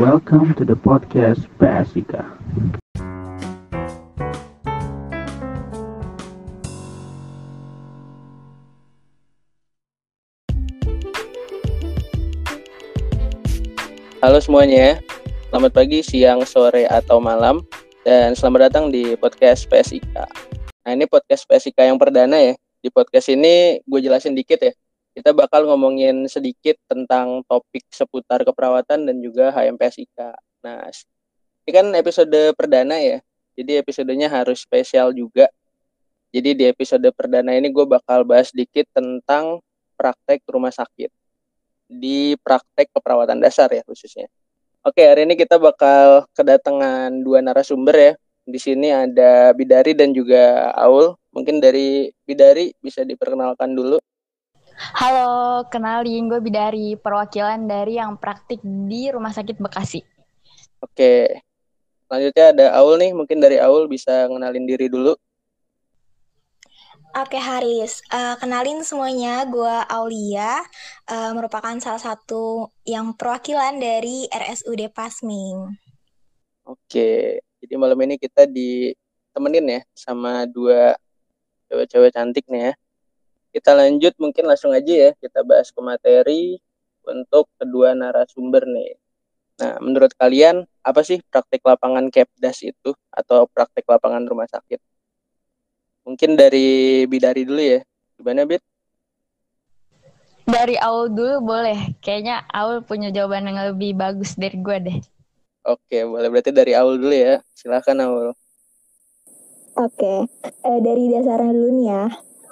Welcome to the podcast PSIKA. Halo semuanya, selamat pagi, siang, sore, atau malam, dan selamat datang di podcast PSIK. Nah ini podcast PSIK yang perdana ya. Di podcast ini gue jelasin dikit ya. Kita bakal ngomongin sedikit tentang topik seputar keperawatan dan juga HMPSIK. Nah ini kan episode perdana ya, jadi episodenya harus spesial juga. Jadi di episode perdana ini gue bakal bahas sedikit tentang praktek rumah sakit di praktek keperawatan dasar ya khususnya. Oke, hari ini kita bakal kedatangan dua narasumber ya. Di sini ada Bidari dan juga Aul. Mungkin dari Bidari bisa diperkenalkan dulu. Halo, kenalin gue Bidari, perwakilan dari yang praktik di Rumah Sakit Bekasi. Oke, selanjutnya ada Aul nih. Mungkin dari Aul bisa ngenalin diri dulu. Oke Haris, uh, kenalin semuanya, gue Aulia, uh, merupakan salah satu yang perwakilan dari RSUD Pasming. Oke, jadi malam ini kita ditemenin ya sama dua cewek-cewek cantik nih ya. Kita lanjut mungkin langsung aja ya, kita bahas ke materi untuk kedua narasumber nih. Nah, menurut kalian apa sih praktik lapangan Kepdas itu atau praktik lapangan rumah sakit? Mungkin dari Bidari dulu ya. Gimana, Bid? Dari Aul dulu boleh. Kayaknya Aul punya jawaban yang lebih bagus dari gue deh. Oke, boleh. Berarti dari Aul dulu ya. Silahkan, Aul. Oke, eh, dari dasarnya dulu nih ya.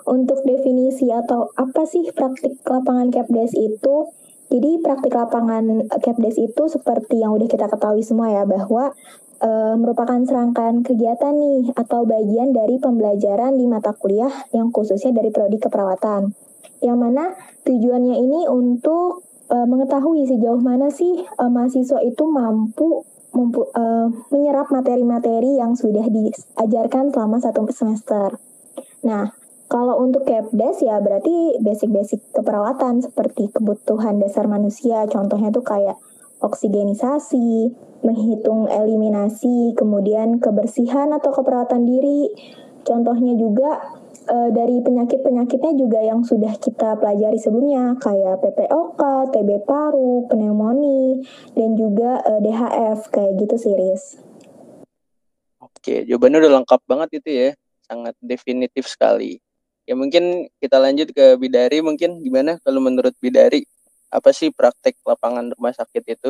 Untuk definisi atau apa sih praktik lapangan Kepdes itu? Jadi praktik lapangan Kepdes itu seperti yang udah kita ketahui semua ya, bahwa e, merupakan serangkaian kegiatan nih atau bagian dari pembelajaran di mata kuliah yang khususnya dari prodi keperawatan. Yang mana tujuannya ini untuk e, mengetahui sejauh mana sih e, mahasiswa itu mampu mempu, e, menyerap materi-materi yang sudah diajarkan selama satu semester. Nah, kalau untuk Kepdes ya berarti basic-basic keperawatan seperti kebutuhan dasar manusia. Contohnya tuh kayak oksigenisasi, menghitung eliminasi, kemudian kebersihan atau keperawatan diri. Contohnya juga e, dari penyakit-penyakitnya juga yang sudah kita pelajari sebelumnya kayak PPOK, TB paru, pneumonia, dan juga e, DHF kayak gitu sih, Riz. Oke, jawabannya udah lengkap banget itu ya. Sangat definitif sekali. Ya mungkin kita lanjut ke Bidari mungkin gimana kalau menurut Bidari apa sih praktek lapangan rumah sakit itu?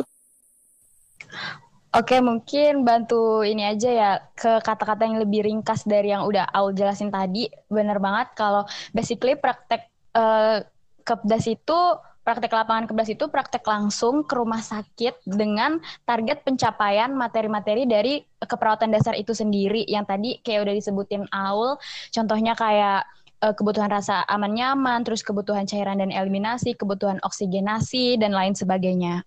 Oke, mungkin bantu ini aja ya ke kata-kata yang lebih ringkas dari yang udah Aul jelasin tadi. Bener banget kalau basically praktek uh, kepdas itu praktek lapangan kebdas itu praktek langsung ke rumah sakit dengan target pencapaian materi-materi dari keperawatan dasar itu sendiri yang tadi kayak udah disebutin Aul contohnya kayak uh, kebutuhan rasa aman nyaman terus kebutuhan cairan dan eliminasi kebutuhan oksigenasi dan lain sebagainya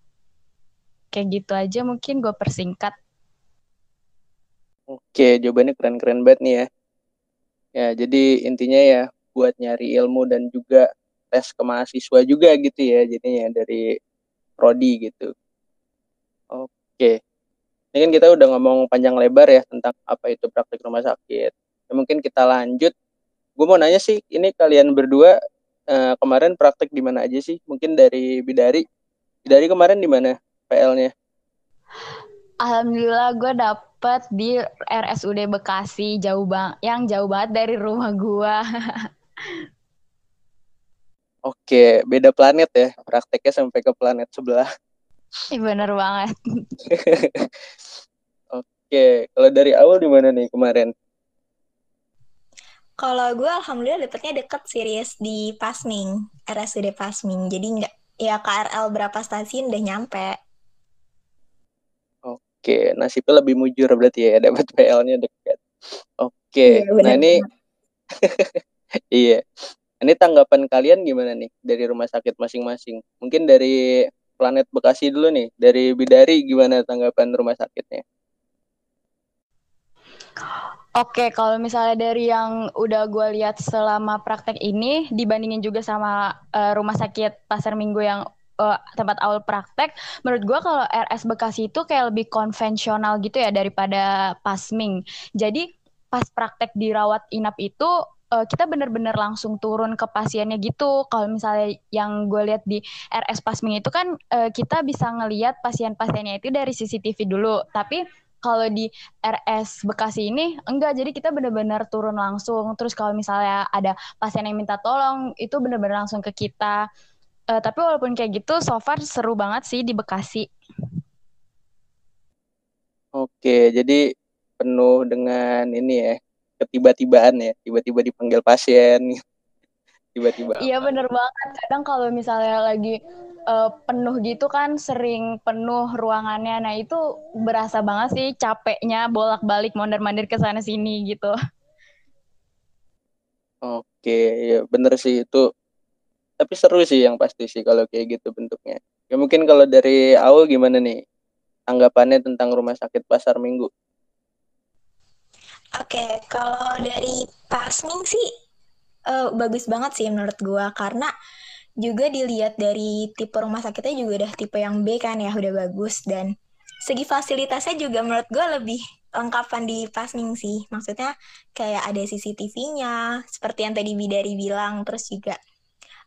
kayak gitu aja mungkin gue persingkat Oke, jawabannya keren-keren banget nih ya. Ya, jadi intinya ya buat nyari ilmu dan juga tes ke mahasiswa juga gitu ya jadinya dari prodi gitu. Oke. Ini kan kita udah ngomong panjang lebar ya tentang apa itu praktik rumah sakit. Ya, mungkin kita lanjut. Gue mau nanya sih, ini kalian berdua eh, kemarin praktik di mana aja sih? Mungkin dari Bidari. Bidari kemarin di mana PL-nya? Alhamdulillah gue dapet di RSUD Bekasi jauh bang, yang jauh banget dari rumah gue. Oke, beda planet ya. Prakteknya sampai ke planet sebelah. Ih, bener banget. Oke, kalau dari awal di mana nih kemarin? Kalau gue alhamdulillah dapetnya deket series di Pasming, RSUD Pasming. Jadi nggak ya KRL berapa stasiun udah nyampe. Oke, nasibnya lebih mujur berarti ya dapat PL-nya dekat. Oke, Iya, nah ini iya. Ini tanggapan kalian gimana nih dari rumah sakit masing-masing? Mungkin dari Planet Bekasi dulu nih, dari Bidari gimana tanggapan rumah sakitnya? Oke, kalau misalnya dari yang udah gue lihat selama praktek ini, dibandingin juga sama uh, rumah sakit Pasar Minggu yang uh, tempat awal praktek, menurut gue kalau RS Bekasi itu kayak lebih konvensional gitu ya daripada Pasming. Jadi pas praktek dirawat inap itu uh, kita bener-bener langsung turun ke pasiennya gitu. Kalau misalnya yang gue lihat di RS Pasming itu kan uh, kita bisa ngelihat pasien-pasiennya itu dari CCTV dulu. Tapi kalau di RS Bekasi ini enggak, jadi kita bener-bener turun langsung. Terus kalau misalnya ada pasien yang minta tolong, itu bener-bener langsung ke kita. Uh, tapi walaupun kayak gitu, so far seru banget sih di Bekasi. Oke, jadi penuh dengan ini ya, ketiba-tibaan ya, tiba-tiba dipanggil pasien. tiba-tiba. Iya bener banget. Kadang kalau misalnya lagi uh, penuh gitu kan sering penuh ruangannya. Nah, itu berasa banget sih capeknya bolak-balik mondar-mandir ke sana sini gitu. Oke, ya bener sih itu. Tapi seru sih yang pasti sih kalau kayak gitu bentuknya. Ya mungkin kalau dari awal gimana nih anggapannya tentang rumah sakit Pasar Minggu? Oke, kalau dari Pasming sih uh, bagus banget sih menurut gua karena juga dilihat dari tipe rumah sakitnya juga udah tipe yang B kan ya udah bagus. Dan segi fasilitasnya juga menurut gue lebih lengkapan di Pasming sih. Maksudnya kayak ada CCTV-nya seperti yang tadi Bidari bilang terus juga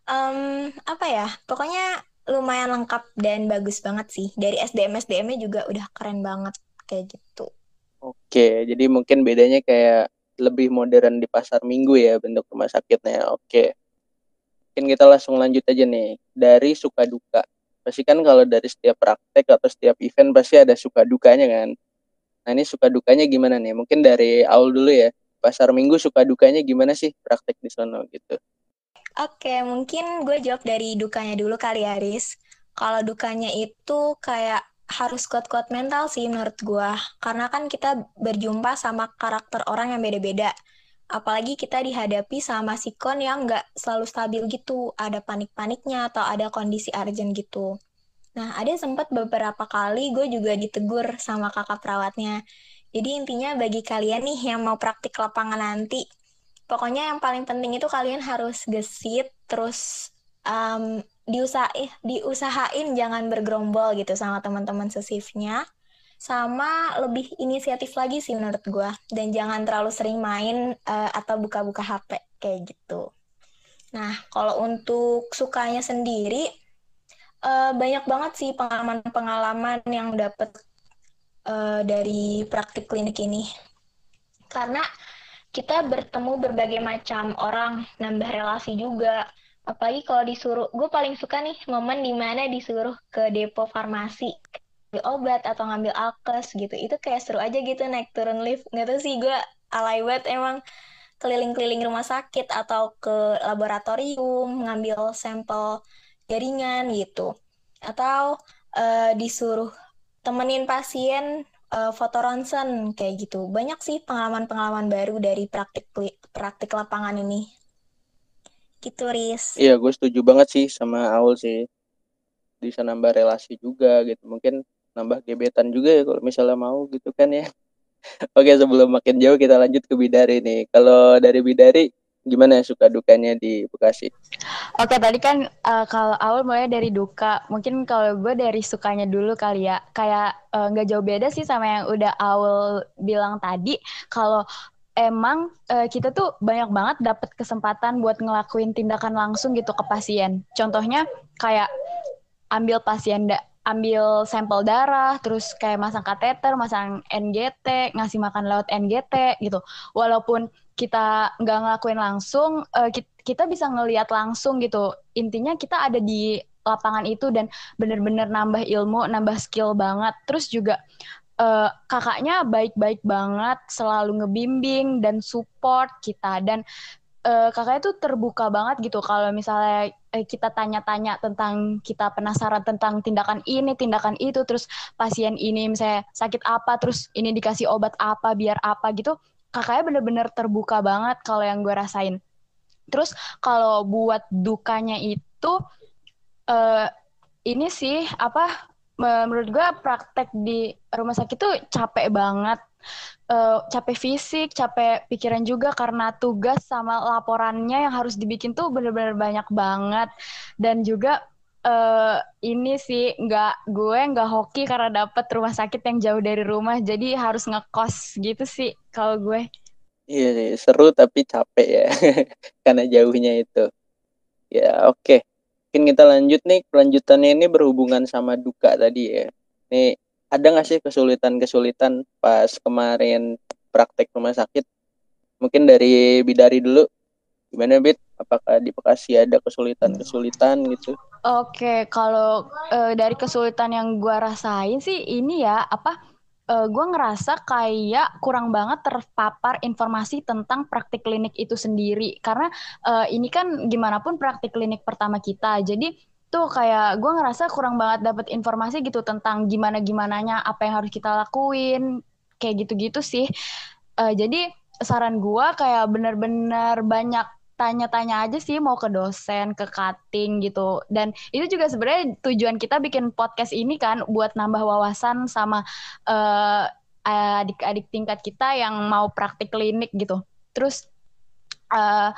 um, apa ya pokoknya lumayan lengkap dan bagus banget sih. Dari SDM SDM-nya juga udah keren banget kayak gitu. Oke jadi mungkin bedanya kayak lebih modern di pasar minggu ya bentuk rumah sakitnya. Oke mungkin kita langsung lanjut aja nih. Dari suka duka. Pasti kan kalau dari setiap praktek atau setiap event pasti ada suka dukanya kan? Nah ini suka dukanya gimana nih? Mungkin dari awal dulu ya. Pasar minggu suka dukanya gimana sih praktek di sana gitu? Oke, mungkin gue jawab dari dukanya dulu kali ya, Riz. Kalau dukanya itu kayak harus kuat-kuat mental sih menurut gue. Karena kan kita berjumpa sama karakter orang yang beda-beda apalagi kita dihadapi sama sikon yang nggak selalu stabil gitu, ada panik-paniknya atau ada kondisi urgent gitu. Nah, ada sempat beberapa kali gue juga ditegur sama kakak perawatnya. Jadi intinya bagi kalian nih yang mau praktik lapangan nanti, pokoknya yang paling penting itu kalian harus gesit, terus um, diusahain, diusahain jangan bergerombol gitu sama teman-teman sesifnya sama lebih inisiatif lagi sih menurut gue dan jangan terlalu sering main uh, atau buka-buka HP kayak gitu. Nah kalau untuk sukanya sendiri uh, banyak banget sih pengalaman-pengalaman yang dapet uh, dari praktik klinik ini. Karena kita bertemu berbagai macam orang nambah relasi juga. Apalagi kalau disuruh gue paling suka nih momen di mana disuruh ke depo farmasi obat atau ngambil alkes gitu. Itu kayak seru aja gitu naik turun lift. Nggak tahu sih gue alay banget emang keliling-keliling rumah sakit atau ke laboratorium ngambil sampel jaringan gitu. Atau uh, disuruh temenin pasien uh, foto ronsen kayak gitu. Banyak sih pengalaman-pengalaman baru dari praktik praktik lapangan ini. Gitu Riz. Iya gue setuju banget sih sama Aul sih. Bisa nambah relasi juga gitu. Mungkin nambah gebetan juga ya kalau misalnya mau gitu kan ya. Oke sebelum makin jauh kita lanjut ke Bidari nih. Kalau dari Bidari gimana suka dukanya di Bekasi? Oke tadi kan uh, kalau awal mulai dari duka, mungkin kalau gue dari sukanya dulu kali ya. Kayak eh, nggak uh, jauh beda sih sama yang udah awal bilang tadi. Kalau emang uh, kita tuh banyak banget dapat kesempatan buat ngelakuin tindakan langsung gitu ke pasien. Contohnya kayak ambil pasien da ambil sampel darah, terus kayak masang kateter, masang NGT, ngasih makan lewat NGT gitu. Walaupun kita nggak ngelakuin langsung, uh, kita bisa ngelihat langsung gitu. Intinya kita ada di lapangan itu dan bener-bener nambah ilmu, nambah skill banget. Terus juga uh, kakaknya baik-baik banget, selalu ngebimbing dan support kita dan uh, kakaknya tuh terbuka banget gitu kalau misalnya eh, kita tanya-tanya tentang kita penasaran tentang tindakan ini, tindakan itu, terus pasien ini misalnya sakit apa, terus ini dikasih obat apa, biar apa gitu, kakaknya bener-bener terbuka banget kalau yang gue rasain. Terus kalau buat dukanya itu, uh, ini sih apa menurut gue praktek di rumah sakit tuh capek banget uh, capek fisik, capek pikiran juga karena tugas sama laporannya yang harus dibikin tuh bener-bener banyak banget dan juga eh ini sih nggak gue nggak hoki karena dapet rumah sakit yang jauh dari rumah jadi harus ngekos gitu sih kalau gue Iya seru tapi capek ya. Karena jauhnya itu. Ya, oke. Mungkin kita lanjut nih. Kelanjutannya ini berhubungan sama duka tadi ya. Nih, ada nggak sih kesulitan-kesulitan pas kemarin praktek rumah sakit? Mungkin dari Bidari dulu. Gimana, Bid? Apakah di Bekasi ada kesulitan-kesulitan gitu? Oke, kalau eh, dari kesulitan yang gue rasain sih ini ya apa? eh, gue ngerasa kayak kurang banget terpapar informasi tentang praktik klinik itu sendiri karena eh, ini kan gimana pun praktik klinik pertama kita jadi tuh kayak gue ngerasa kurang banget dapet informasi gitu tentang gimana gimananya apa yang harus kita lakuin kayak gitu-gitu sih Eh, jadi saran gue kayak bener-bener banyak tanya-tanya aja sih mau ke dosen, ke cutting gitu. Dan itu juga sebenarnya tujuan kita bikin podcast ini kan buat nambah wawasan sama eh, adik-adik tingkat kita yang mau praktik klinik gitu. Terus eh,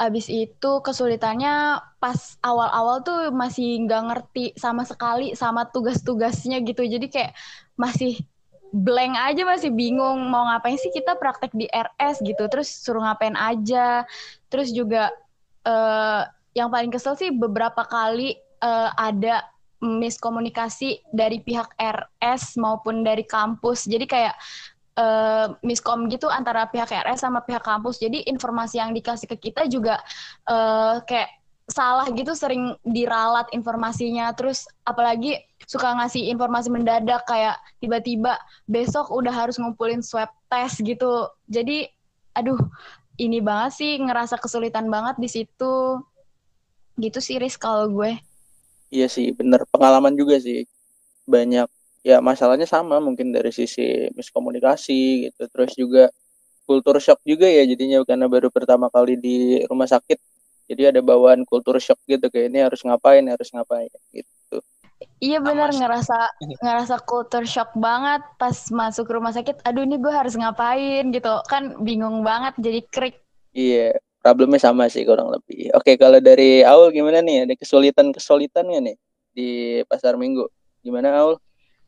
abis itu kesulitannya pas awal-awal tuh masih nggak ngerti sama sekali sama tugas-tugasnya gitu. Jadi kayak masih blank aja masih bingung mau ngapain sih kita praktek di RS gitu. Terus suruh ngapain aja. Terus juga eh, yang paling kesel sih beberapa kali eh, ada miskomunikasi dari pihak RS maupun dari kampus. Jadi kayak eh, miskom gitu antara pihak RS sama pihak kampus. Jadi informasi yang dikasih ke kita juga eh, kayak salah gitu sering diralat informasinya. Terus apalagi suka ngasih informasi mendadak kayak tiba-tiba besok udah harus ngumpulin swab test gitu. Jadi aduh ini banget sih ngerasa kesulitan banget di situ. Gitu sih Riz kalau gue. Iya sih, bener. Pengalaman juga sih. Banyak, ya masalahnya sama mungkin dari sisi miskomunikasi gitu. Terus juga kultur shock juga ya jadinya karena baru pertama kali di rumah sakit. Jadi ada bawaan kultur shock gitu kayak ini harus ngapain, harus ngapain gitu. Iya benar ngerasa ngerasa culture shock banget pas masuk rumah sakit. Aduh ini gue harus ngapain gitu kan bingung banget jadi krik. Iya, problemnya sama sih kurang lebih. Oke, kalau dari Aul gimana nih? Ada kesulitan-kesulitannya nih di pasar minggu? Gimana Aul?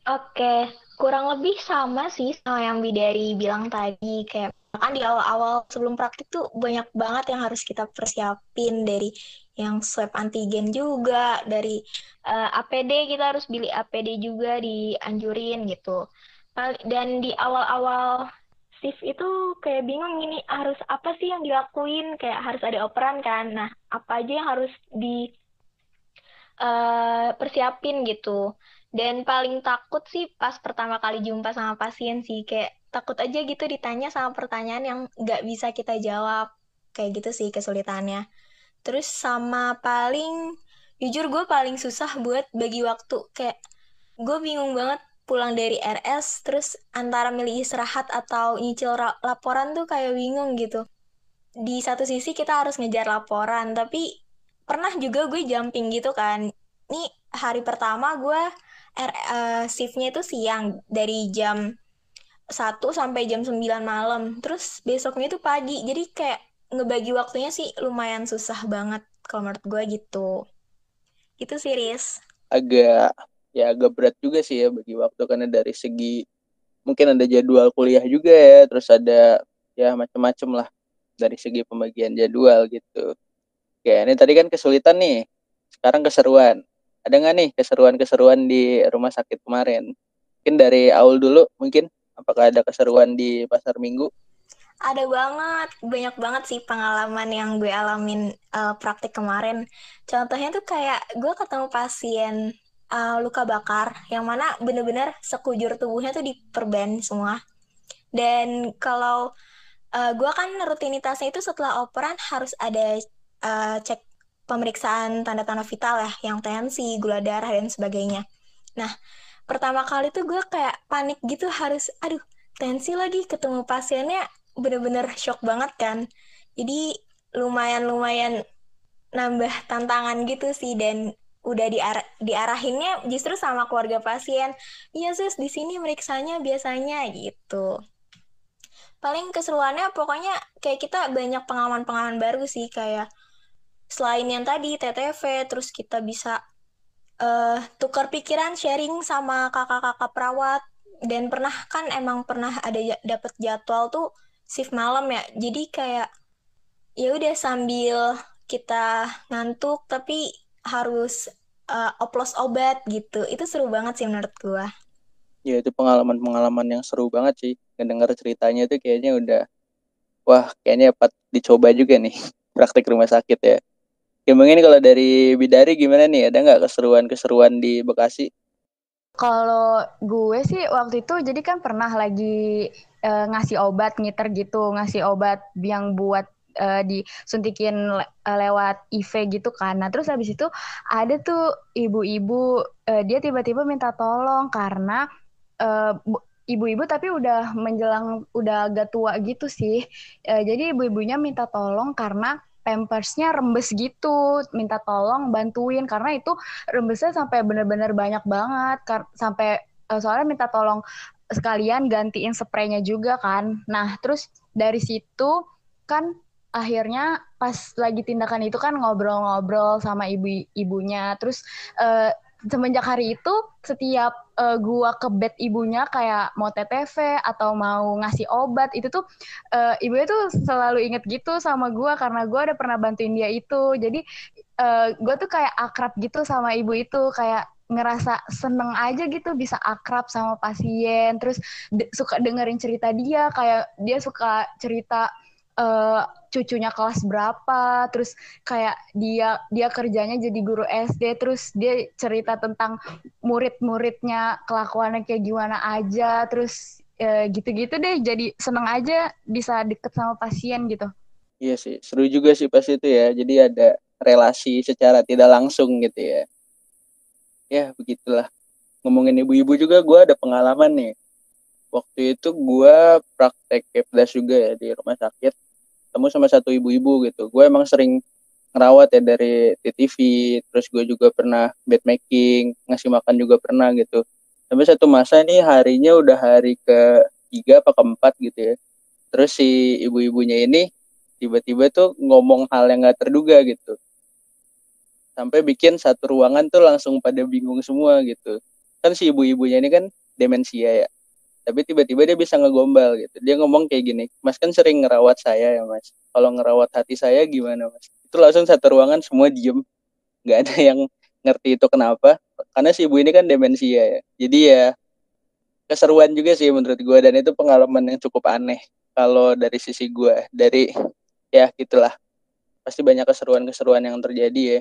Oke, kurang lebih sama sih sama yang Bidari bilang tadi. Kayak kan di awal-awal sebelum praktik tuh banyak banget yang harus kita persiapin dari yang swab antigen juga, dari eh, APD kita harus beli APD juga dianjurin gitu. Dan di awal-awal shift itu kayak bingung gini harus apa sih yang dilakuin? Kayak harus ada operan kan. Nah, apa aja yang harus di eh, persiapin gitu. Dan paling takut sih pas pertama kali jumpa sama pasien sih, kayak takut aja gitu ditanya sama pertanyaan yang nggak bisa kita jawab. Kayak gitu sih kesulitannya. Terus sama paling, jujur gue paling susah buat bagi waktu. Kayak gue bingung banget pulang dari RS, terus antara milih istirahat atau nyicil ra- laporan tuh kayak bingung gitu. Di satu sisi kita harus ngejar laporan, tapi pernah juga gue jumping gitu kan. Nih hari pertama gue R- eh, shiftnya itu siang dari jam 1 sampai jam 9 malam. Terus besoknya itu pagi. Jadi kayak ngebagi waktunya sih lumayan susah banget kalau menurut gue gitu. Sih, Riz. Agak ya agak berat juga sih ya bagi waktu karena dari segi mungkin ada jadwal kuliah juga ya, terus ada ya macam-macam lah dari segi pembagian jadwal gitu. Oke, ini tadi kan kesulitan nih. Sekarang keseruan. Ada nggak nih keseruan-keseruan di rumah sakit kemarin? Mungkin dari Aul dulu, mungkin apakah ada keseruan di pasar minggu? Ada banget, banyak banget sih pengalaman yang gue alamin eh, praktik kemarin. Contohnya tuh kayak gue ketemu pasien eh, luka bakar, yang mana bener-bener sekujur tubuhnya tuh diperban semua. Dan kalau eh, gue kan rutinitasnya itu setelah operan harus ada eh, cek pemeriksaan tanda-tanda vital ya, yang tensi, gula darah, dan sebagainya. Nah, pertama kali tuh gue kayak panik gitu harus, aduh, tensi lagi ketemu pasiennya bener-bener shock banget kan. Jadi lumayan-lumayan nambah tantangan gitu sih dan udah diar diarahinnya justru sama keluarga pasien. Iya sus di sini meriksanya biasanya gitu. Paling keseruannya pokoknya kayak kita banyak pengalaman-pengalaman baru sih kayak selain yang tadi TTV terus kita bisa uh, tukar pikiran, sharing sama kakak-kakak perawat. Dan pernah kan emang pernah ada dapat jadwal tuh shift malam ya. Jadi kayak ya udah sambil kita ngantuk tapi harus uh, oplos obat gitu. Itu seru banget sih menurut gua. Ya itu pengalaman-pengalaman yang seru banget sih. Ngedenger ceritanya itu kayaknya udah wah kayaknya dapat dicoba juga nih praktek rumah sakit ya. Gimana ini kalau dari Bidari gimana nih? Ada nggak keseruan-keseruan di Bekasi? Kalau gue sih waktu itu jadi kan pernah lagi uh, ngasih obat ngiter gitu, ngasih obat yang buat uh, disuntikin le uh, lewat IV gitu kan. Nah terus habis itu ada tuh ibu-ibu uh, dia tiba-tiba minta tolong karena ibu-ibu tapi udah menjelang udah agak tua gitu sih. Jadi ibu-ibunya minta tolong karena pampersnya rembes gitu minta tolong bantuin. Karena itu rembesnya sampai bener-bener banyak banget. Sampai uh, soalnya minta tolong sekalian gantiin spraynya juga kan. Nah terus dari situ kan akhirnya pas lagi tindakan itu kan ngobrol-ngobrol sama ibu-ibunya. Terus uh, semenjak hari itu setiap uh, gua ke bed ibunya kayak mau TTV atau mau ngasih obat itu tuh uh, ibunya tuh selalu inget gitu sama gua karena gua udah pernah bantuin dia itu. Jadi uh, gua tuh kayak akrab gitu sama ibu itu kayak ngerasa seneng aja gitu bisa akrab sama pasien. Terus de suka dengerin cerita dia kayak dia suka cerita uh, cucunya kelas berapa, terus kayak dia dia kerjanya jadi guru SD, terus dia cerita tentang murid-muridnya kelakuannya kayak gimana aja, terus uh, gitu-gitu deh, jadi seneng aja bisa deket sama pasien gitu. Iya sih, seru juga sih pas itu ya. Jadi ada relasi secara tidak langsung gitu ya. Ya begitulah. Ngomongin ibu-ibu juga gue ada pengalaman nih waktu itu gue praktek kepdas juga ya di rumah sakit ketemu sama satu ibu-ibu gitu. Gue emang sering ngerawat ya dari TTV terus gue juga pernah bed making ngasih makan juga pernah gitu. Sampai satu masa ini harinya udah hari ke tiga apa keempat gitu ya. Terus si ibu-ibunya ini tiba-tiba tuh ngomong hal yang gak terduga gitu. Sampai bikin satu ruangan tuh langsung pada bingung semua gitu. Kan si ibu-ibunya ini kan demensia ya tapi tiba-tiba dia bisa ngegombal gitu. Dia ngomong kayak gini mas kan sering ngerawat saya ya mas. Kalau ngerawat hati saya gimana mas? Itu langsung satu ruangan semua diem. Nggak ada yang ngerti itu kenapa. Karena si ibu ini kan demensia ya. Jadi ya keseruan juga sih menurut gue dan itu pengalaman yang cukup aneh kalau dari sisi gue dari ya gitulah. Pasti banyak keseruan-keseruan yang terjadi ya.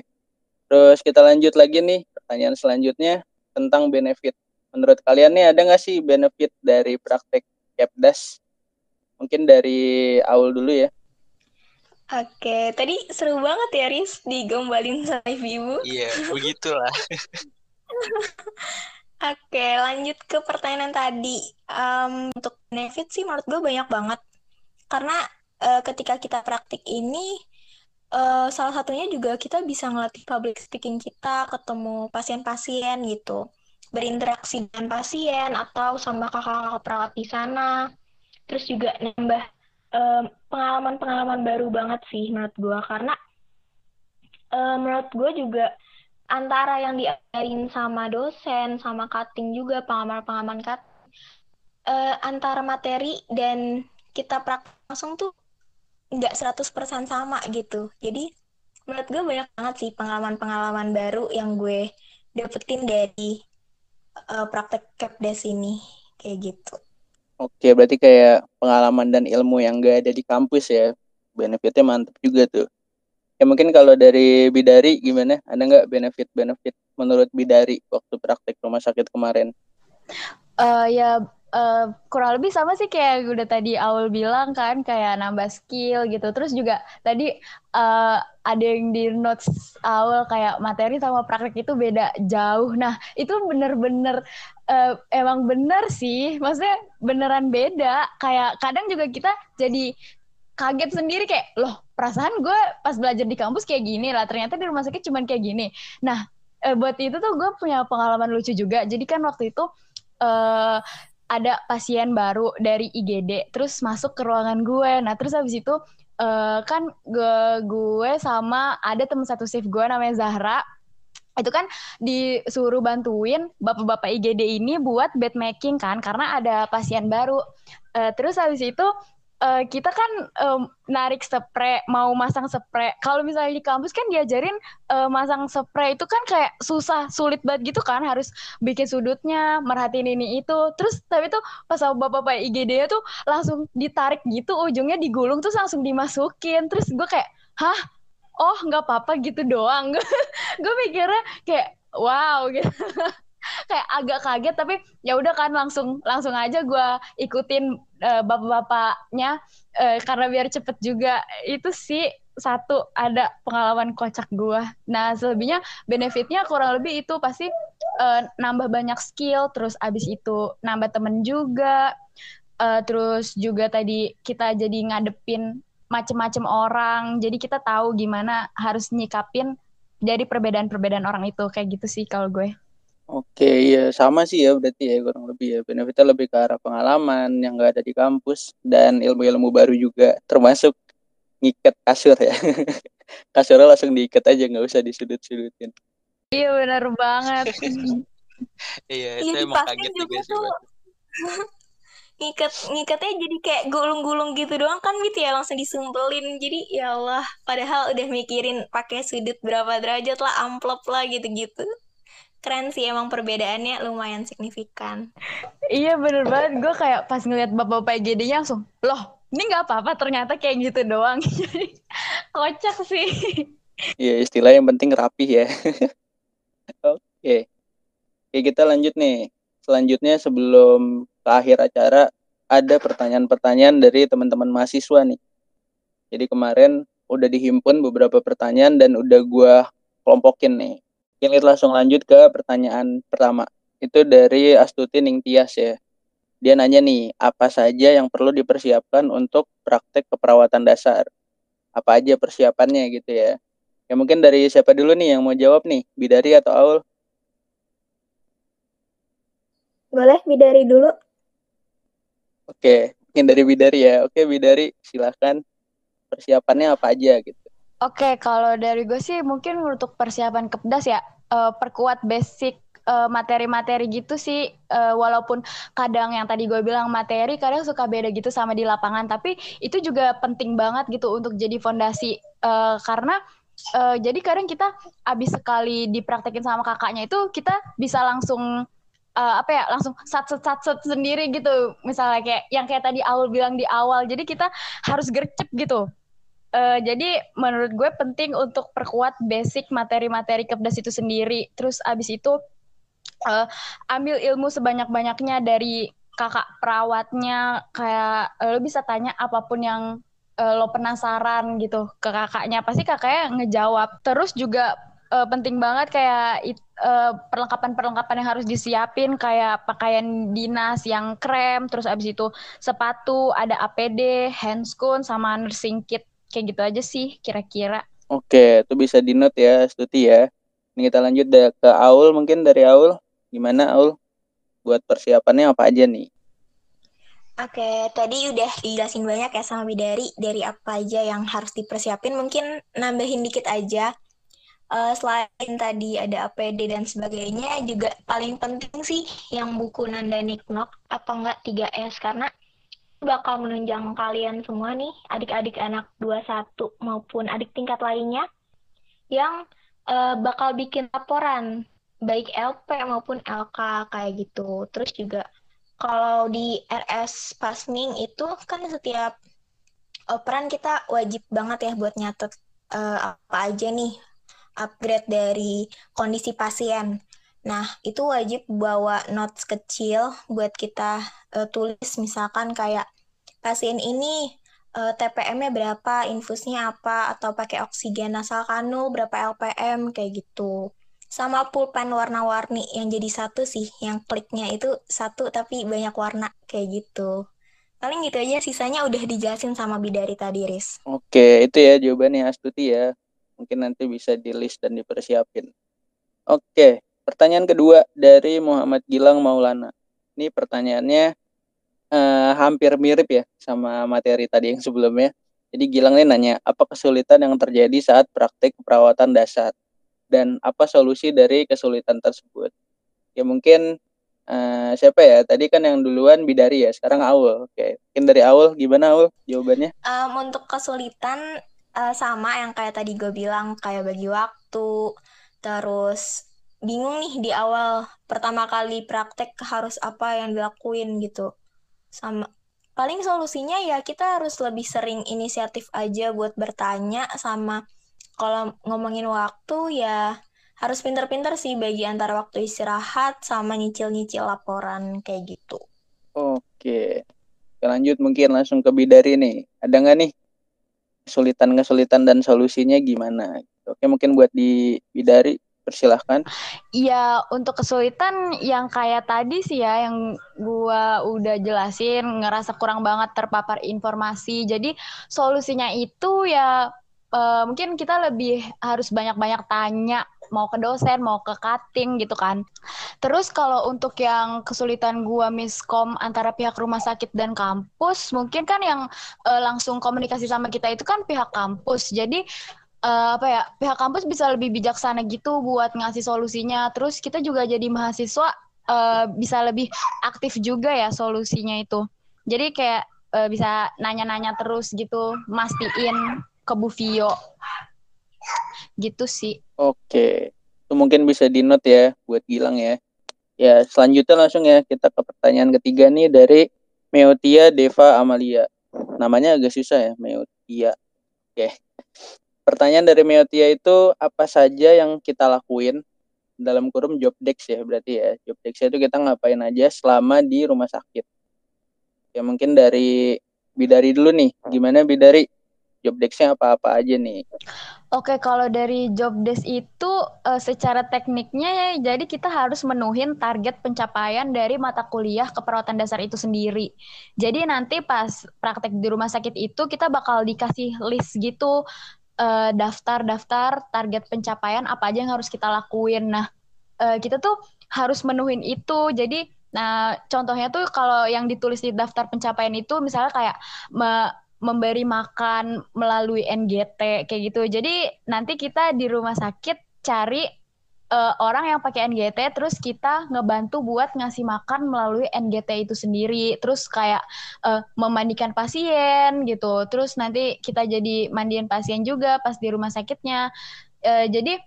Terus kita lanjut lagi nih pertanyaan selanjutnya tentang benefit menurut kalian nih ada nggak sih benefit dari praktek Kepdas? Mungkin dari Aul dulu ya. Oke, tadi seru banget ya Riz digombalin sama ibu. Iya, begitulah. Oke, lanjut ke pertanyaan tadi. Um, untuk benefit sih menurut gue banyak banget. Karena uh, ketika kita praktik ini, uh, salah satunya juga kita bisa ngelatih public speaking kita, ketemu pasien-pasien gitu berinteraksi dengan pasien atau sama kakak-kakak perawat di sana. Terus juga nambah pengalaman-pengalaman um, baru banget sih menurut gue karena um, menurut gue juga antara yang diajarin sama dosen sama cutting juga pengalaman-pengalaman cut uh, antara materi dan kita praktek langsung tuh nggak 100% sama gitu. Jadi menurut gue banyak banget sih pengalaman-pengalaman baru yang gue dapetin dari uh, praktek capdes ini kayak gitu. Oke, berarti kayak pengalaman dan ilmu yang gak ada di kampus ya. Benefitnya mantap juga tuh. Ya mungkin kalau dari Bidari gimana? Ada nggak benefit-benefit menurut Bidari waktu praktek rumah sakit kemarin? Uh, ya uh, kurang lebih sama sih kayak udah tadi awal bilang kan kayak nambah skill gitu terus juga tadi uh, ada yang di notes awal kayak materi sama praktek itu beda jauh. Nah itu bener-bener uh, emang bener sih. Maksudnya beneran beda. Kayak kadang juga kita jadi kaget sendiri kayak loh perasaan gue pas belajar di kampus kayak gini lah. Ternyata di rumah sakit cuman kayak gini. Nah buat itu tuh gue punya pengalaman lucu juga. Jadi kan waktu itu uh, ada pasien baru dari IGD terus masuk ke ruangan gue. Nah terus habis itu uh, kan gue gue sama ada teman satu shift gue namanya Zahra itu kan disuruh bantuin bapak-bapak IGD ini buat bed making kan karena ada pasien baru. Uh, terus habis itu uh, kita kan um, narik spray, mau masang spray. Kalau misalnya di kampus kan diajarin uh, masang spray itu kan kayak susah, sulit banget gitu kan, harus bikin sudutnya, merhatiin ini itu. Terus tapi tuh pas bapak-bapak IGD tuh langsung ditarik gitu, ujungnya digulung terus langsung dimasukin. Terus gue kayak, hah? oh nggak apa-apa gitu doang gue mikirnya kayak wow gitu kayak agak kaget tapi ya udah kan langsung langsung aja gue ikutin uh, bapak-bapaknya uh, karena biar cepet juga. Itu sih satu ada pengalaman kocak gue nah selebihnya benefitnya kurang lebih itu pasti uh, nambah banyak skill terus abis itu nambah temen juga. Uh, terus juga tadi kita jadi ngadepin macem-macem orang. Jadi kita tahu gimana harus nyikapin dari perbedaan-perbedaan orang itu kayak gitu sih kalau gue Oke, ya sama sih ya berarti ya kurang lebih ya benefitnya lebih ke arah pengalaman yang gak ada di kampus dan ilmu-ilmu baru juga termasuk ngikat kasur ya. Kasurnya langsung diikat aja nggak usah disudut-sudutin. Iya benar banget. iya, itu ya, emang kaget juga, sih. ngikat ngikatnya jadi kayak gulung-gulung gitu doang kan gitu ya langsung disumpelin jadi ya Allah padahal udah mikirin pakai sudut berapa derajat lah amplop lah gitu-gitu keren sih emang perbedaannya lumayan signifikan. Iya bener banget. Gue kayak pas ngeliat bapak-bapak IGD-nya langsung loh ini nggak apa-apa. Ternyata kayak gitu doang. Jadi kocak sih. Iya istilah yang penting rapi ya. Oke. Okay. oke kita lanjut nih. Selanjutnya sebelum ke akhir acara ada pertanyaan-pertanyaan dari teman-teman mahasiswa nih. Jadi kemarin udah dihimpun beberapa pertanyaan dan udah gue kelompokin nih. Ini langsung lanjut ke pertanyaan pertama. Itu dari Astuti Ningtyas ya. Dia nanya nih, apa saja yang perlu dipersiapkan untuk praktek keperawatan dasar? Apa aja persiapannya gitu ya. Ya mungkin dari siapa dulu nih yang mau jawab nih, Bidari atau Aul? Boleh Bidari dulu. Oke, mungkin dari Bidari ya. Oke, Bidari, silahkan persiapannya apa aja gitu. Oke, kalau dari gue sih mungkin untuk persiapan kepdas ya, uh, perkuat basic eh, materi-materi uh, gitu sih. Uh, walaupun kadang yang tadi gue bilang materi kadang suka beda gitu sama di lapangan. Tapi itu juga penting banget gitu untuk jadi fondasi. Uh, karena uh, jadi kadang kita abis sekali dipraktekin sama kakaknya itu kita bisa langsung uh, apa ya langsung sat sat sat sendiri gitu. Misalnya kayak yang kayak tadi Aul bilang di awal. Jadi kita harus gercep gitu uh, jadi menurut gue penting untuk perkuat basic materi-materi kepdas itu sendiri. Terus abis itu uh, ambil ilmu sebanyak-banyaknya dari kakak perawatnya. Kayak lo bisa tanya apa pun yang uh, lo penasaran gitu ke kakaknya. Pasti kakaknya ngejawab. Terus juga uh, penting banget kayak uh, perlengkapan-perlengkapan yang harus disiapin. Kayak pakaian dinas yang krem, terus abis itu sepatu, ada APD, handscoon, sama nursing kit. Kayak gitu aja sih kira-kira. Oke, itu bisa di note ya, Stuti ya. Ini kita lanjut deh ke Aul mungkin dari Aul. Gimana Aul? Buat persiapannya apa aja nih? Oke, tadi udah dijelasin banyak ya sama Bidari dari apa aja yang harus dipersiapin. Mungkin nambahin dikit aja uh, selain tadi ada APD dan sebagainya juga paling penting sih yang buku Nanda Niknok atau enggak 3S karena bakal menunjang kalian semua nih adik-adik anak 21 maupun adik tingkat lainnya yang uh, bakal bikin laporan baik LP maupun LK kayak gitu. Terus juga kalau di RS Pasning itu kan setiap operan kita wajib banget ya buat nyatet uh, apa aja nih upgrade dari kondisi pasien. Nah, itu wajib bawa notes kecil buat kita uh, tulis misalkan kayak pasien ini uh, eh, TPM-nya berapa, infusnya apa, atau pakai oksigen nasal kanul berapa LPM kayak gitu. Sama pulpen warna-warni yang jadi satu sih, yang kliknya itu satu tapi banyak warna kayak gitu. Paling gitu aja, sisanya udah dijelasin sama Bidari tadi, Riz. Oke, itu ya jawabannya Astuti ya mungkin nanti bisa di list dan dipersiapin. Oke, pertanyaan kedua dari Muhammad Gilang Maulana. Ini pertanyaannya uh, hampir mirip ya sama materi tadi yang sebelumnya. Jadi Gilang ini nanya, apa kesulitan yang terjadi saat praktik perawatan dasar? dan apa solusi dari kesulitan tersebut. Ya mungkin uh, siapa ya? Tadi kan yang duluan Bidari ya, sekarang Aul. Oke, mungkin dari Aul gimana Aul jawabannya? Um, untuk kesulitan uh, sama yang kayak tadi gue bilang kayak bagi waktu, terus bingung nih di awal pertama kali praktek harus apa yang dilakuin gitu. Sama paling solusinya ya kita harus lebih sering inisiatif aja buat bertanya sama kalau ngomongin waktu ya harus pinter-pinter sih bagi antara waktu istirahat sama nyicil-nyicil laporan kayak gitu. Oke. Lanjut mungkin langsung ke Bidari nih. Ada nggak nih kesulitan-kesulitan dan solusinya gimana? Oke, mungkin buat di Bidari persilahkan. Iya, untuk kesulitan yang kayak tadi sih ya, yang gua udah jelasin, ngerasa kurang banget terpapar informasi. Jadi solusinya itu ya uh, mungkin kita lebih harus banyak-banyak tanya mau ke dosen, mau ke cutting gitu kan. Terus kalau untuk yang kesulitan gua miskom antara pihak rumah sakit dan kampus, mungkin kan yang uh, langsung komunikasi sama kita itu kan pihak kampus. Jadi uh, apa ya pihak kampus bisa lebih bijaksana gitu buat ngasih solusinya. Terus kita juga jadi mahasiswa uh, bisa lebih aktif juga ya solusinya itu. Jadi kayak uh, bisa nanya-nanya terus gitu, mastiin ke Bu Vio. Gitu sih. Oke. Itu mungkin bisa di note ya buat Gilang ya. Ya, selanjutnya langsung ya kita ke pertanyaan ketiga nih dari Meotia Deva Amalia. Namanya agak susah ya, Meotia. Oke. Pertanyaan dari Meotia itu apa saja yang kita lakuin dalam kurung job desk ya berarti ya. Job desk itu kita ngapain aja selama di rumah sakit. Ya mungkin dari Bidari dulu nih. Gimana Bidari? job desk-nya apa-apa aja nih. Oke, kalau dari job desk itu uh, secara tekniknya ya, jadi kita harus menuhin target pencapaian dari mata kuliah keperawatan dasar itu sendiri. Jadi nanti pas praktek di rumah sakit itu kita bakal dikasih list gitu uh, daftar-daftar target pencapaian apa aja yang harus kita lakuin. Nah, uh, kita tuh harus menuhin itu. Jadi Nah, contohnya tuh kalau yang ditulis di daftar pencapaian itu misalnya kayak me memberi makan melalui NGT kayak gitu. Jadi nanti kita di rumah sakit cari uh, orang yang pakai NGT terus kita ngebantu buat ngasih makan melalui NGT itu sendiri. Terus kayak uh, memandikan pasien gitu. Terus nanti kita jadi mandiin pasien juga pas di rumah sakitnya. Uh, jadi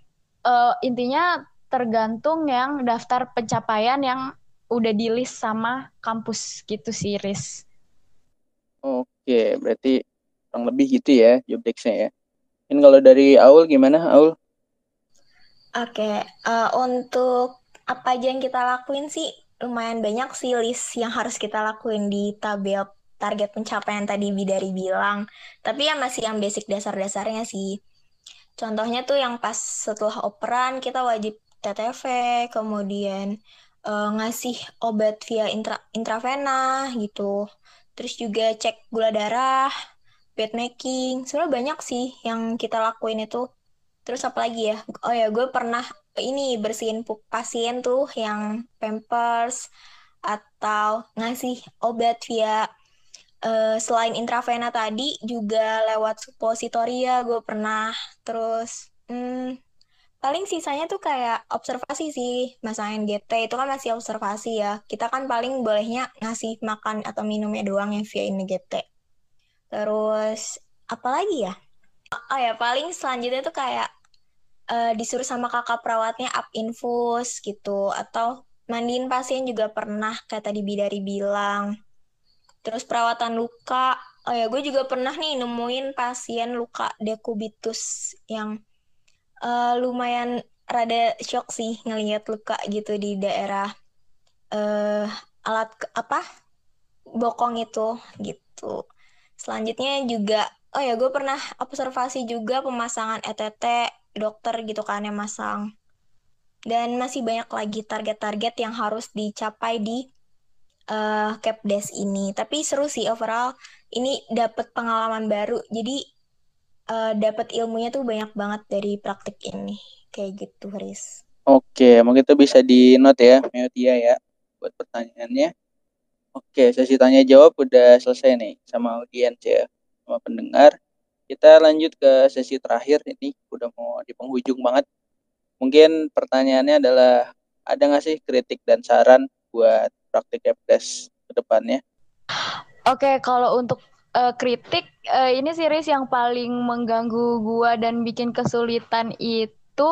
uh, intinya tergantung yang daftar pencapaian yang udah di list sama kampus gitu sih, Riz. Oke, berarti kurang lebih gitu ya job desk-nya ya. Ini kalau dari Aul gimana, Aul? Oke, uh, untuk apa aja yang kita lakuin sih lumayan banyak sih list yang harus kita lakuin di tabel target pencapaian tadi Bidari bilang. Tapi ya masih yang basic dasar-dasarnya sih. Contohnya tuh yang pas setelah operan kita wajib TTV, kemudian uh, ngasih obat via intra intravena gitu terus juga cek gula darah, bed making, sebenarnya banyak sih yang kita lakuin itu. Terus apa lagi ya? Oh ya, gue pernah ini bersihin pasien tuh yang pampers atau ngasih obat via uh, selain intravena tadi juga lewat suppositoria gue pernah. Terus hmm, paling sisanya tuh kayak observasi sih masa NGT itu kan masih observasi ya. Kita kan paling bolehnya ngasih makan atau minumnya doang yang via NGT terus apa lagi ya? Oh ya paling selanjutnya tuh kayak uh, disuruh sama kakak perawatnya up infus gitu. Atau mandiin pasien juga pernah kayak tadi Bidari bilang. Terus perawatan luka. Oh ya gue juga pernah nih nemuin pasien luka dekubitus yang uh, lumayan rada shock sih ngelihat luka gitu di daerah uh, alat apa bokong itu gitu. Selanjutnya juga oh ya gue pernah observasi juga pemasangan ETT dokter gitu kan yang masang. Dan masih banyak lagi target-target yang harus dicapai di uh, Capdes ini. Tapi seru sih overall ini dapat pengalaman baru. Jadi uh, dapat ilmunya tuh banyak banget dari praktik ini kayak gitu Haris. Oke, mungkin itu bisa di note ya, Meotia ya, buat pertanyaannya. Oke, sesi tanya jawab udah selesai nih sama audiens ya, sama pendengar. Kita lanjut ke sesi terakhir ini, udah mau di penghujung banget. mungkin pertanyaannya adalah ada nggak sih kritik dan saran buat praktik Kepdes ke depannya? Oke, kalau untuk uh, kritik uh, ini series yang paling mengganggu gua dan bikin kesulitan itu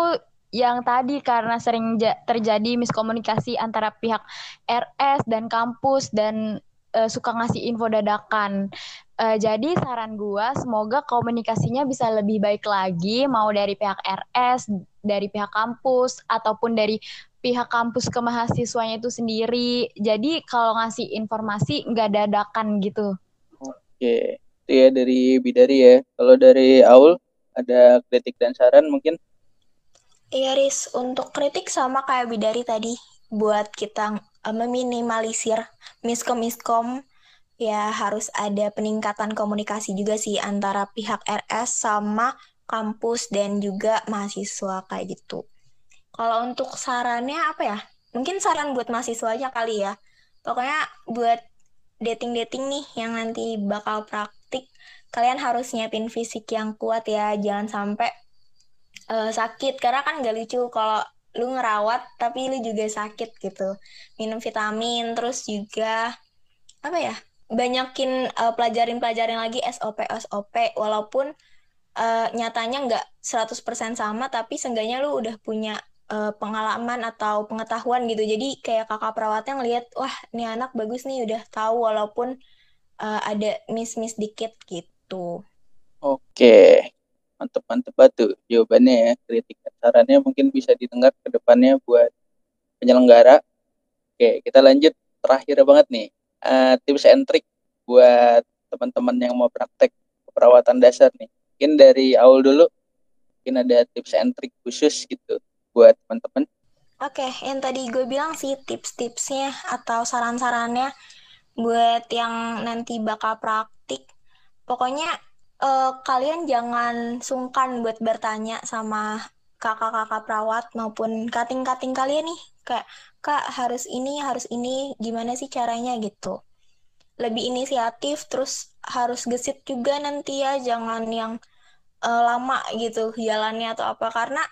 yang tadi karena sering terjadi miskomunikasi antara pihak RS dan kampus dan uh, suka ngasih info dadakan. Uh, jadi saran gua semoga komunikasinya bisa lebih baik lagi mau dari pihak RS, dari pihak kampus ataupun dari pihak kampus ke mahasiswanya itu sendiri. Jadi kalau ngasih informasi nggak dadakan gitu. Oke, itu ya dari Bidari ya. Kalau dari Aul ada kritik dan saran mungkin? Iya Riz, untuk kritik sama kayak Bidari tadi, buat kita uh, meminimalisir miskom-miskom, ya harus ada peningkatan komunikasi juga sih antara pihak RS sama kampus dan juga mahasiswa kayak gitu. Kalau untuk sarannya apa ya? Mungkin saran buat mahasiswanya kali ya. Pokoknya buat dating-dating nih yang nanti bakal praktik, kalian harus nyiapin fisik yang kuat ya. Jangan sampai uh, sakit. Karena kan gak lucu kalau lu ngerawat tapi lu juga sakit gitu. Minum vitamin, terus juga apa ya? Banyakin uh, pelajarin-pelajarin lagi SOP SOP walaupun uh, nyatanya nggak 100% sama tapi seenggaknya lu udah punya uh, pengalaman atau pengetahuan gitu. Jadi kayak kakak perawatnya ngelihat, wah ini anak bagus nih udah tahu walaupun uh, ada miss-miss dikit gitu. Oke, mantep-mantep batu jawabannya ya. Kritik sarannya mungkin bisa didengar ke depannya buat penyelenggara. Oke, kita lanjut terakhir banget nih. Uh, tips and trick buat teman-teman yang mau praktek keperawatan dasar nih. Mungkin dari awal dulu, mungkin ada tips and trick khusus gitu buat teman-teman? Oke, yang tadi gue bilang sih tips-tipsnya atau saran-sarannya buat yang nanti bakal praktik. Pokoknya uh, kalian jangan sungkan buat bertanya sama kakak-kakak perawat maupun kating-kating kalian nih. Kayak, kak harus ini, harus ini, gimana sih caranya gitu. Lebih inisiatif, terus harus gesit juga nanti ya, jangan yang uh, lama gitu jalannya atau apa. Karena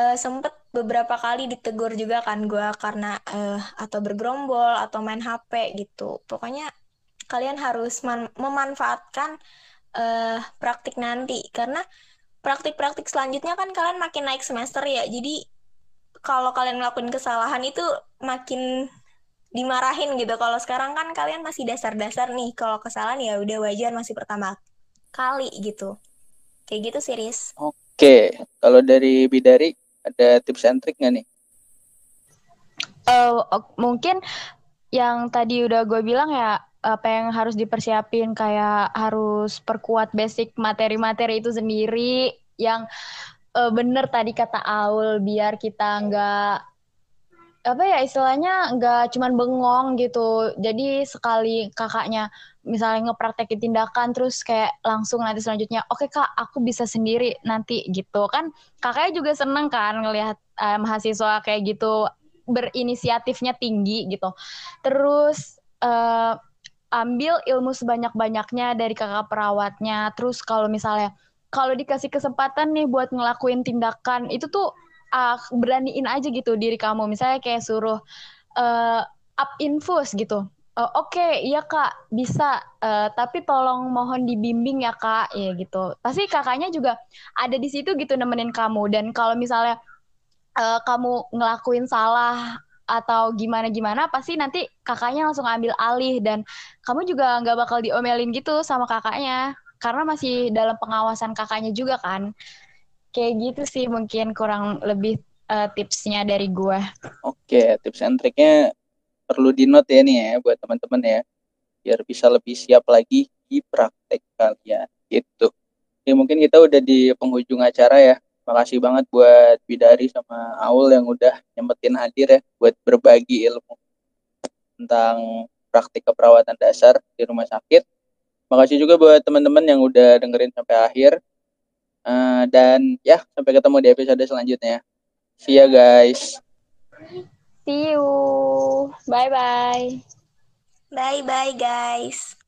uh, sempet beberapa kali ditegur juga kan gue karena uh, atau bergerombol atau main HP gitu. Pokoknya kalian harus memanfaatkan uh, praktik nanti karena praktik-praktik selanjutnya kan kalian makin naik semester ya. Jadi kalau kalian ngelakuin kesalahan itu makin dimarahin gitu. Kalau sekarang kan kalian masih dasar-dasar nih. Kalau kesalahan ya udah wajar masih pertama kali gitu. Kayak gitu sih, Riz. Oke, kalau dari Bidari ada tips and trick nggak nih? Uh, mungkin yang tadi udah gue bilang ya apa yang harus dipersiapin kayak harus perkuat basic materi-materi itu sendiri yang uh, bener tadi kata Aul biar kita nggak apa ya istilahnya nggak cuman bengong gitu. Jadi sekali kakaknya misalnya ngepraktekin tindakan terus kayak langsung nanti selanjutnya oke okay, kak aku bisa sendiri nanti gitu. Kan kakaknya juga seneng kan ngelihat uh, mahasiswa kayak gitu berinisiatifnya tinggi gitu. Terus uh, ambil ilmu sebanyak-banyaknya dari kakak perawatnya terus kalau misalnya kalau dikasih kesempatan nih buat ngelakuin tindakan itu tuh uh, beraniin aja gitu diri kamu misalnya kayak suruh uh, up infus gitu Uh, Oke, okay, iya kak, bisa. Uh, tapi tolong mohon dibimbing ya kak, ya gitu. Pasti kakaknya juga ada di situ gitu nemenin kamu. Dan kalau misalnya uh, kamu ngelakuin salah atau gimana gimana, pasti nanti kakaknya langsung ambil alih dan kamu juga nggak bakal diomelin gitu sama kakaknya, karena masih dalam pengawasan kakaknya juga kan. Kayak gitu sih mungkin kurang lebih uh, tipsnya dari gue. Oke, tips and triknya perlu di note ya nih ya buat teman-teman ya biar bisa lebih siap lagi di praktek kalian gitu. Ya mungkin kita udah di penghujung acara ya. Makasih banget buat Bidari sama Aul yang udah nyempetin hadir ya buat berbagi ilmu tentang praktik keperawatan dasar di rumah sakit. Makasih juga buat teman-teman yang udah dengerin sampai akhir. Uh, dan ya sampai ketemu di episode selanjutnya. See ya guys. See you. Bye bye. Bye bye guys.